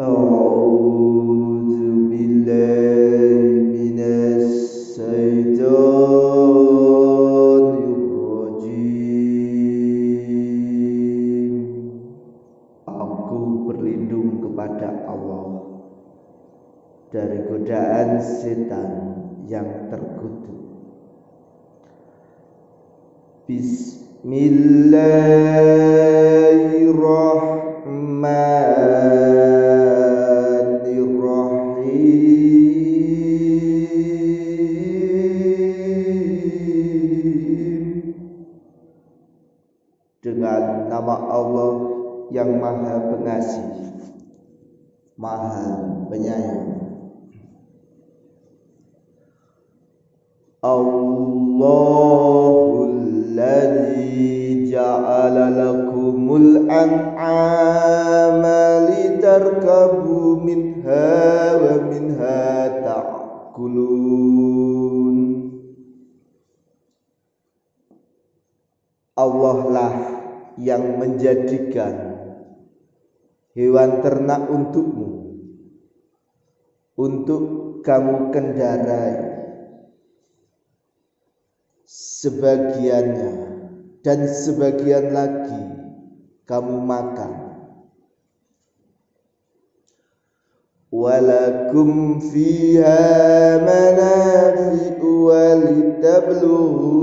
أعوذ Maha penyayang. Allahul ladzi ja'ala lakumul an'ama litarkabu minha wa minha ta'kulun. Allah lah yang menjadikan hewan ternak untukmu. Untuk kamu kendarai. Sebagiannya dan sebagian lagi kamu makan. Walakum fiha manafi'u walitabluhu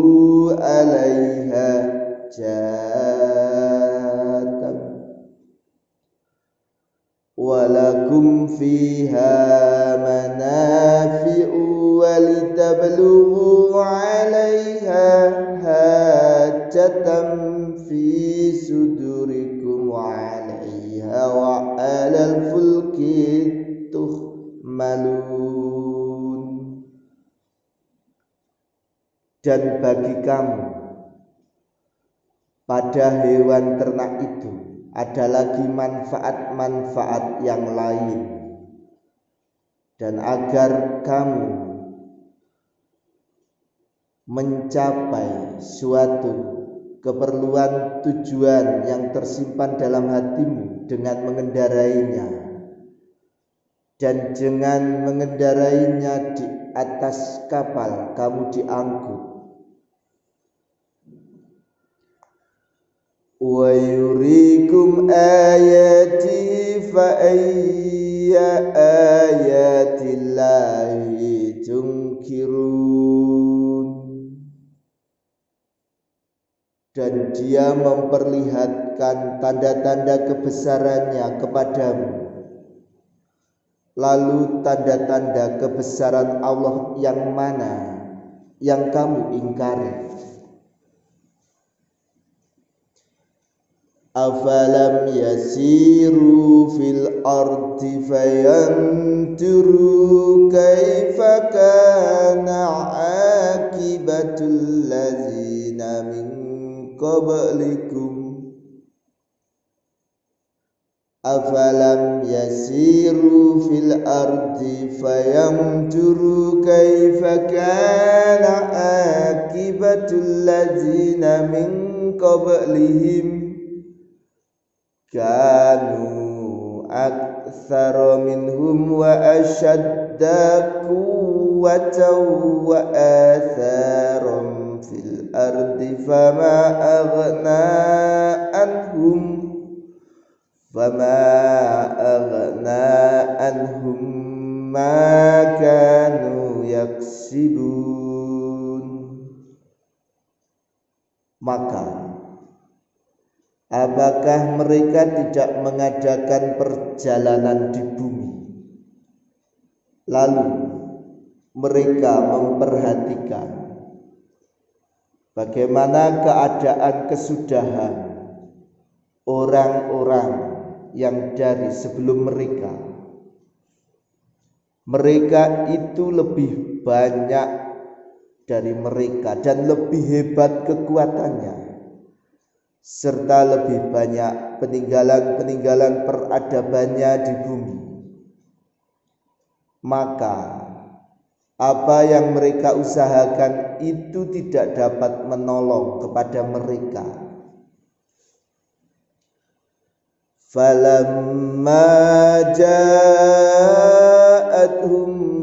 'alaiha jatam walitabluhu 'alaiha hajatan fi sudurikum wa 'alaiha wa 'alal fulki tuhmalun dan bagi kamu pada hewan ternak itu ada lagi manfaat-manfaat yang lain dan agar kamu mencapai suatu keperluan tujuan yang tersimpan dalam hatimu dengan mengendarainya. Dan dengan mengendarainya di atas kapal kamu diangkut. Wa yurikum ayati fa ayatillahi tunkirun dan dia memperlihatkan tanda-tanda kebesarannya kepadamu. Lalu tanda-tanda kebesaran Allah yang mana yang kamu ingkari أفلم يسيروا في الأرض فينتروا كيف كان عاقبة الذين من قبلكم أفلم يسيروا في الأرض فينتروا كيف كان عاقبة الذين من قبلهم كانوا أكثر منهم وأشد قوة وآثارا في الأرض فما أغنى عنهم فما أغنى عنهم ما كانوا يكسبون. مكان Apakah mereka tidak mengadakan perjalanan di bumi? Lalu mereka memperhatikan bagaimana keadaan kesudahan orang-orang yang dari sebelum mereka. Mereka itu lebih banyak dari mereka dan lebih hebat kekuatannya serta lebih banyak peninggalan-peninggalan peradabannya di bumi. Maka apa yang mereka usahakan itu tidak dapat menolong kepada mereka. falamma ja'atuhum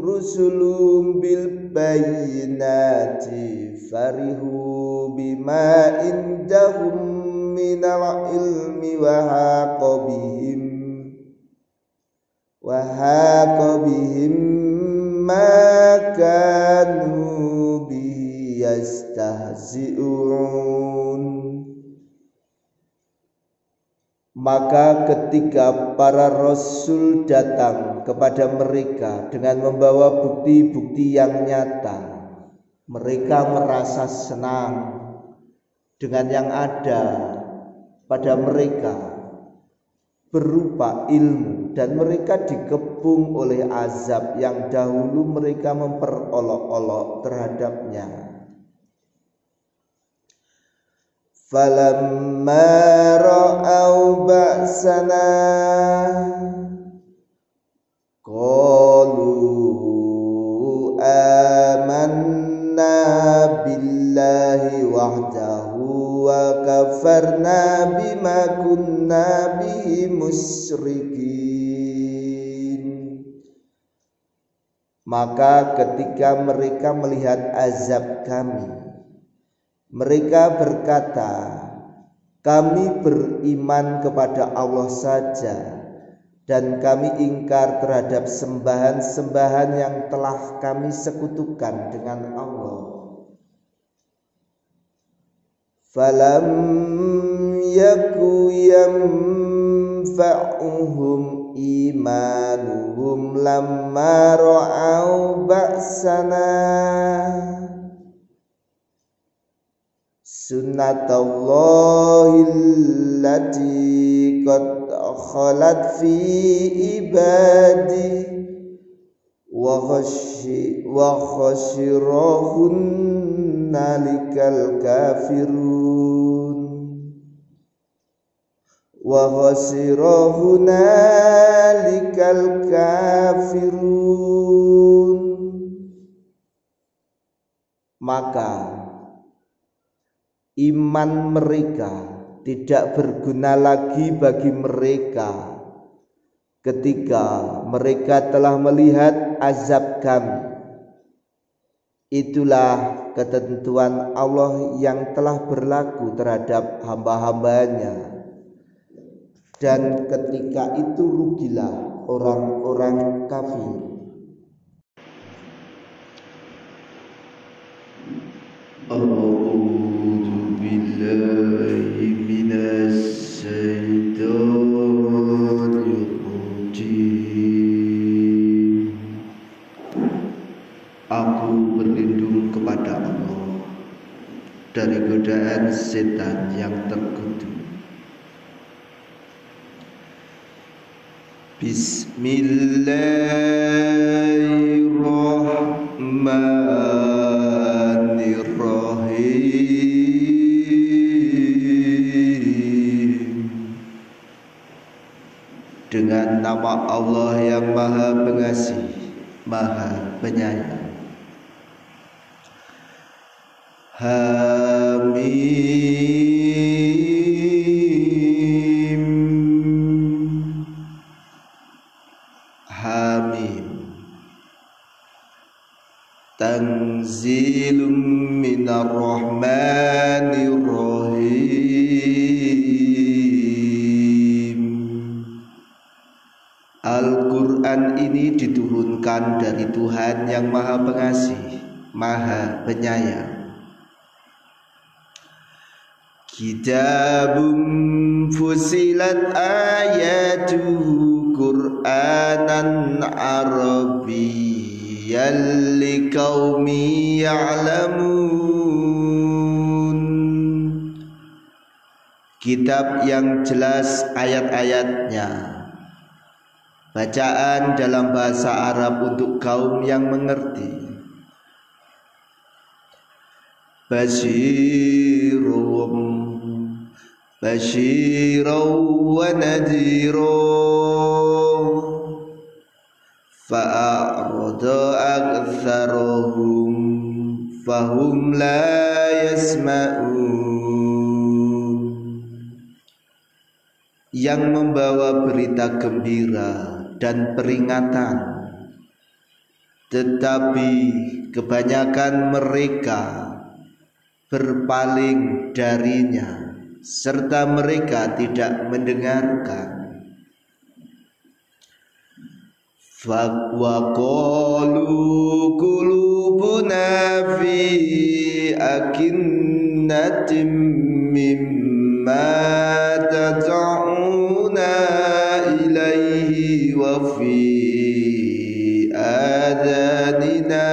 rusulum bil bayyinati farihu bima indahum minal ilmi wa haqa bihim wa haqa bihim ma kanu yastahzi'un maka ketika para rasul datang kepada mereka dengan membawa bukti-bukti yang nyata, mereka merasa senang dengan yang ada pada mereka berupa ilmu dan mereka dikepung oleh azab yang dahulu mereka memperolok-olok terhadapnya. falamma ra'au ba'sana qalu amanna billahi wahdahu wa kafarna bima kunna bihi musyrikin maka ketika mereka melihat azab kami mereka berkata, "Kami beriman kepada Allah saja, dan kami ingkar terhadap sembahan-sembahan yang telah kami sekutukan dengan Allah." فلم يك ينفعهم إيمانهم لما رأوا بأسنا سنة الله التي قد خلت في عبادي وخشرهن kafirun wa khasirahun nalikal kafirun maka iman mereka tidak berguna lagi bagi mereka ketika mereka telah melihat azab kami. Itulah ketentuan Allah yang telah berlaku terhadap hamba-hambanya. Dan ketika itu rugilah orang-orang kafir. Allah dari godaan setan yang terkutuk. Bismillahirrahmanirrahim. dengan nama Allah yang Maha Pengasih, Maha Penyayang. Hamim Tuhan yang Maha Pengasih, Maha Penyayang. Kitabun fusilat ayatuhu Qur'anan Arabiyyan liqaumi ya'lamun Kitab yang jelas ayat-ayatnya Bacaan dalam bahasa Arab untuk kaum yang mengerti. Basyirum Basyirum wa nadirum Fa'arada aktharuhum Fahum la yasma'un yang membawa berita gembira dan peringatan. Tetapi kebanyakan mereka berpaling darinya serta mereka tidak mendengarkan. Wa qalu qulubuna fi akinnatim mimma وفي آذاننا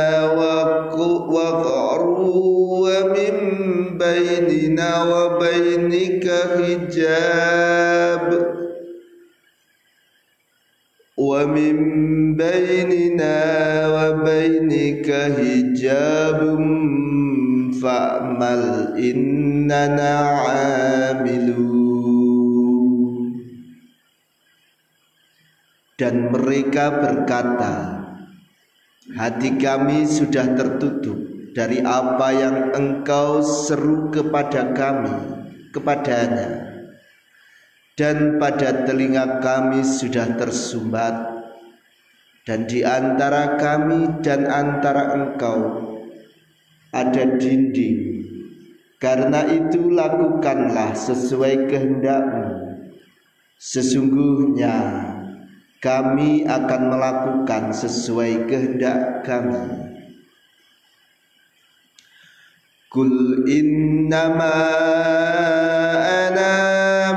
وقر ومن بيننا وبينك حجاب. ومن بيننا وبينك حجاب. فأمل إننا عاملون. Dan mereka berkata Hati kami sudah tertutup dari apa yang engkau seru kepada kami kepadanya. Dan pada telinga kami sudah tersumbat. Dan di antara kami dan antara engkau ada dinding. Karena itu lakukanlah sesuai kehendakmu. Sesungguhnya kami akan melakukan sesuai kehendak kami. Kul innama ana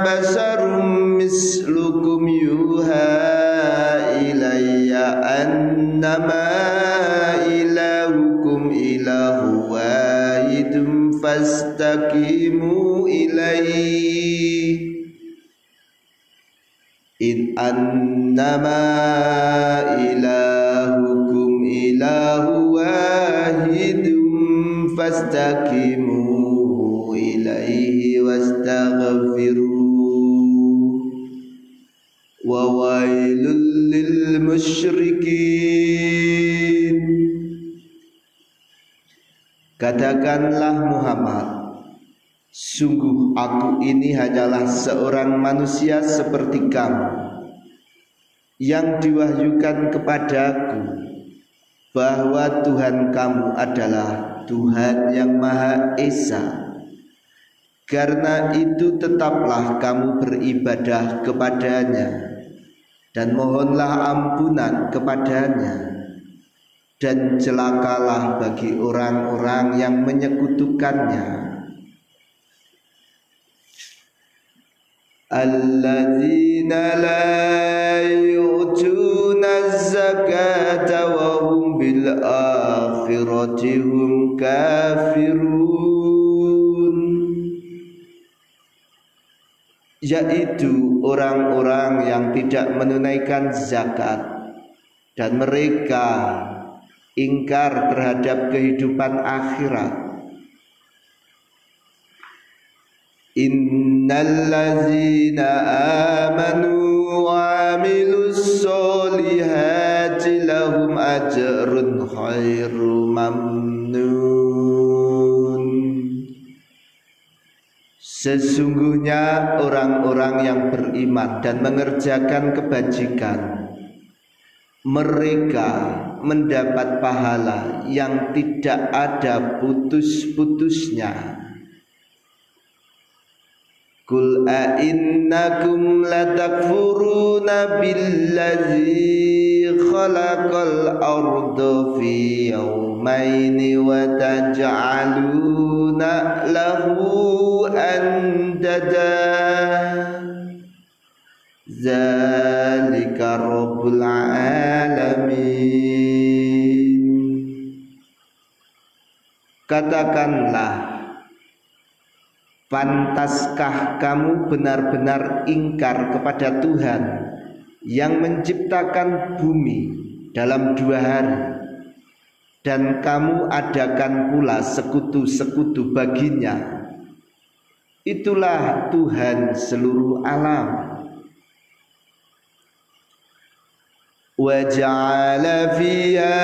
basarum mislukum yuha annama ilahukum ilahu wahidum fastaqimu ilaihi in annama ilahukum ilahu wahidum fastaqimu ilaihi wastaghfiru wa wailul lil musyrikin Katakanlah Muhammad Sungguh aku ini hanyalah seorang manusia seperti kamu Yang diwahyukan kepadaku Bahwa Tuhan kamu adalah Tuhan yang Maha Esa. Karena itu tetaplah kamu beribadah kepadanya dan mohonlah ampunan kepadanya dan celakalah bagi orang-orang yang menyekutukannya zakata wa hum bil akhirati hum kafirun yaitu orang-orang yang tidak menunaikan zakat dan mereka ingkar terhadap kehidupan akhirat Innallazina amanu wa amilus solihati lahum ajrun khairu mamnun Sesungguhnya orang-orang yang beriman dan mengerjakan kebajikan Mereka mendapat pahala yang tidak ada putus-putusnya Kul a'innakum latakfuruna billazi khalaqal arda fi yawmaini wa taj'aluna lahu andada zalika rabbul alamin katakanlah Pantaskah kamu benar-benar ingkar kepada Tuhan yang menciptakan bumi dalam dua hari? Dan kamu adakan pula sekutu-sekutu baginya. Itulah Tuhan seluruh alam. Wa ja'ala fiha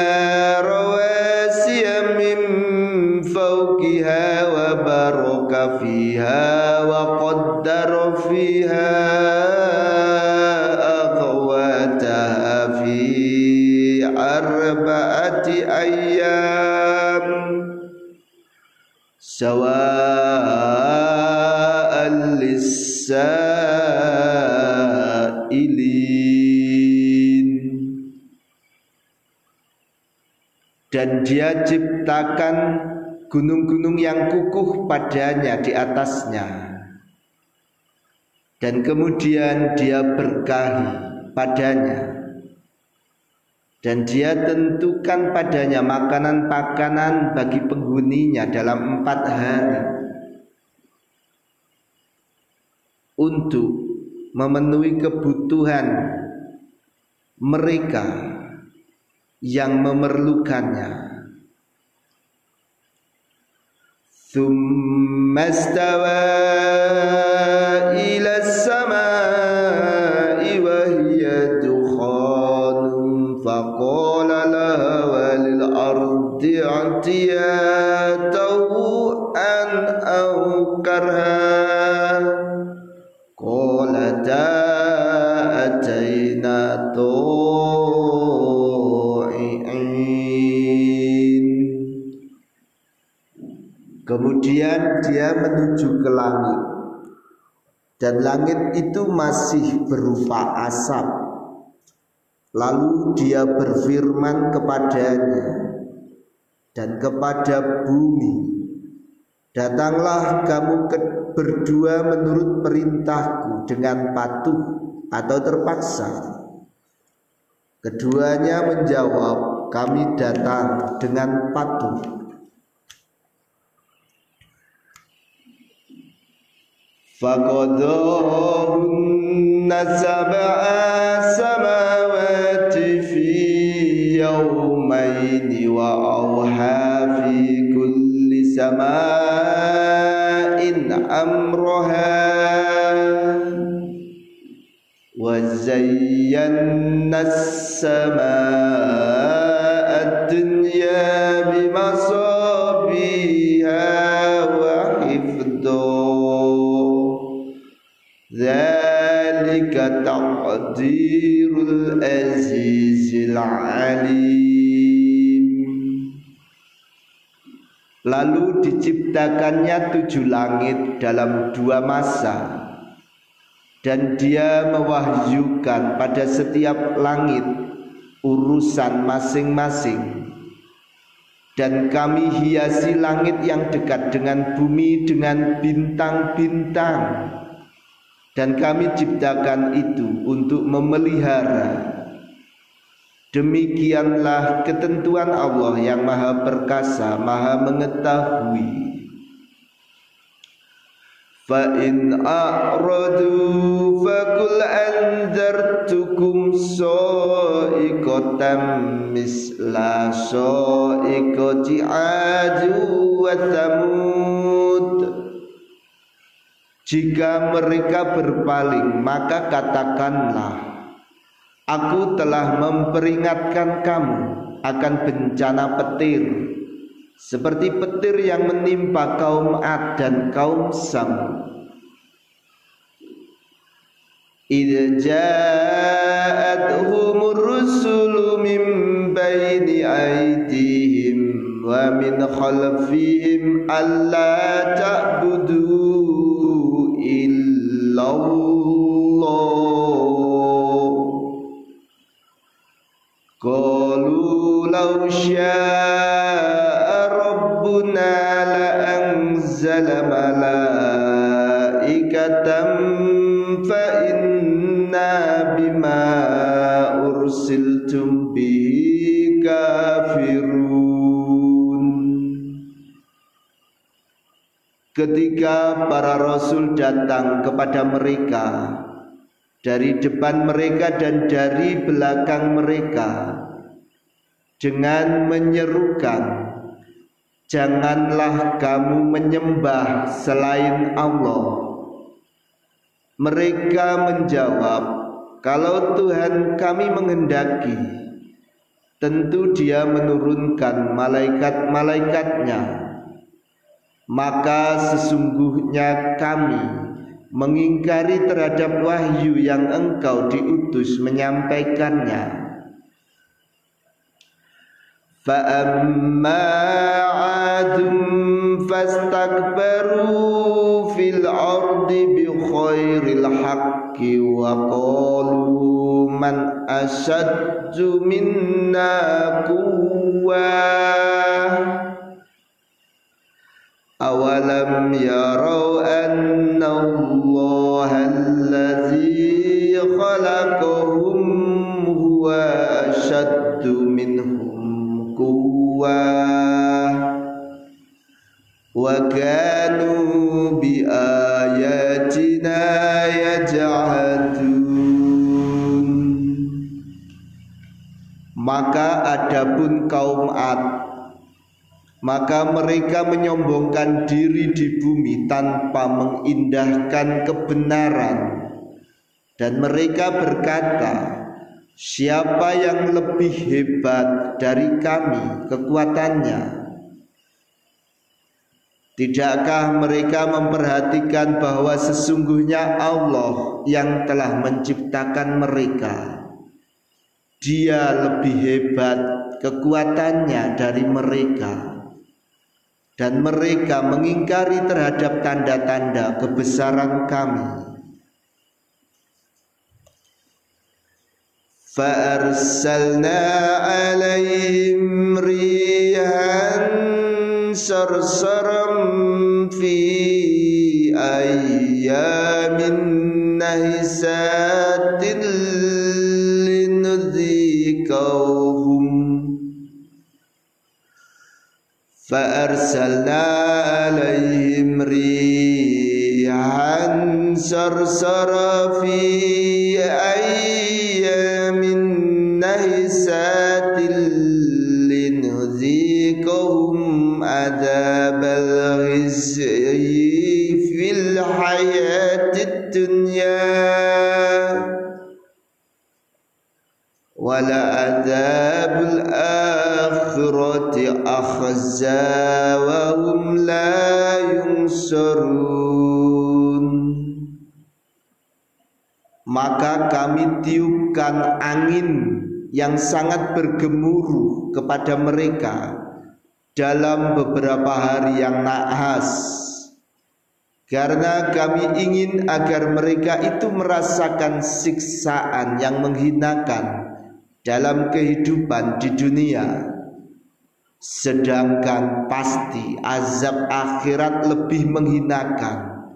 فيها وقدر فيها أقواتها في أربعة أيام سواء للسائلين dan dia ciptakan gunung-gunung yang kukuh padanya di atasnya. Dan kemudian dia berkahi padanya. Dan dia tentukan padanya makanan-makanan bagi penghuninya dalam empat hari. Untuk memenuhi kebutuhan mereka yang memerlukannya. ثم استوى dia menuju ke langit. Dan langit itu masih berupa asap. Lalu dia berfirman kepadanya Dan kepada bumi Datanglah kamu ke, berdua menurut perintahku Dengan patuh atau terpaksa. Keduanya menjawab Kami datang dengan patuh فقضاهن سبع سماوات في يومين وأوحى في كل سماء أمرها وزينا السماء ذلك تقدير العزيز العليم Lalu diciptakannya tujuh langit dalam dua masa Dan dia mewahyukan pada setiap langit urusan masing-masing Dan kami hiasi langit yang dekat dengan bumi dengan bintang-bintang dan kami ciptakan itu untuk memelihara. Demikianlah ketentuan Allah yang maha perkasa maha mengetahui. Fa in a'radu fakul anzartukum sa'iqatan misla sa'iqati 'adu wa thamud jika mereka berpaling maka katakanlah Aku telah memperingatkan kamu akan bencana petir Seperti petir yang menimpa kaum Ad dan kaum Sam ja'atuhumur rusulu min baini aydihim wa min khalfihim alla إلا الله. قالوا لو شاء ربنا لأنزل ملائكة Ketika para rasul datang kepada mereka dari depan mereka dan dari belakang mereka dengan menyerukan janganlah kamu menyembah selain Allah. Mereka menjawab kalau Tuhan kami menghendaki tentu dia menurunkan malaikat-malaikatnya maka sesungguhnya kami mengingkari terhadap wahyu yang engkau diutus menyampaikannya فأما عاد فاستكبروا في الأرض بخير الحق وقالوا من أشد منا قوة أولم يروا أن الله الذي خلقهم هو أشد منهم قوة وكانوا بآياتنا يجحدون Maka adapun kaum Ad maka mereka menyombongkan diri di bumi tanpa mengindahkan kebenaran. Dan mereka berkata siapa yang lebih hebat dari kami kekuatannya? Tidakkah mereka memperhatikan bahwa sesungguhnya Allah yang telah menciptakan mereka? Dia lebih hebat kekuatannya dari mereka dan mereka mengingkari terhadap tanda-tanda kebesaran kami. فأرسلنا عليهم ريحا صرصرا في أيام نهسات فأرسلنا عليهم ريحا صرصرا في أيام نهسات لنذيقهم عذاب الخزي في الحياة الدنيا. wala adzabul akhirati akhza wa hum la yunsurun maka kami tiupkan angin yang sangat bergemuruh kepada mereka dalam beberapa hari yang nahas. Karena kami ingin agar mereka itu merasakan siksaan yang menghinakan dalam kehidupan di dunia sedangkan pasti azab akhirat lebih menghinakan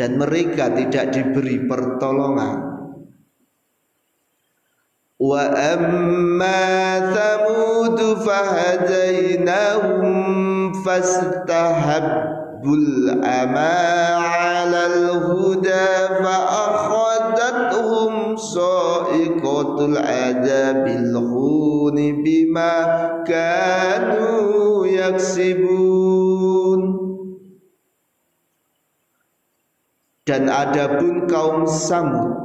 dan mereka tidak diberi pertolongan. Wa amma thamud fahadainahum bima kanu yaksibun. Dan adapun kaum Samud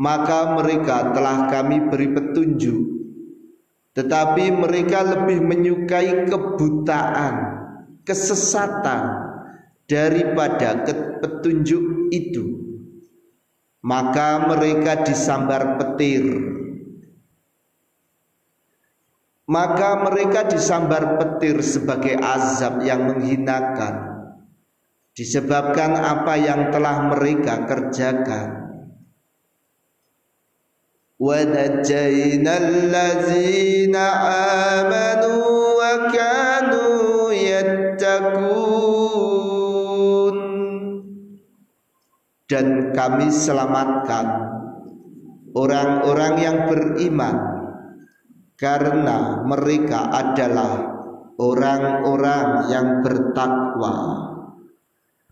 maka mereka telah kami beri petunjuk. Tetapi mereka lebih menyukai kebutaan kesesatan daripada petunjuk itu. Maka mereka disambar petir. Maka mereka disambar petir sebagai azab yang menghinakan. Disebabkan apa yang telah mereka kerjakan. Wa amanu dan kami selamatkan orang-orang yang beriman karena mereka adalah orang-orang yang bertakwa.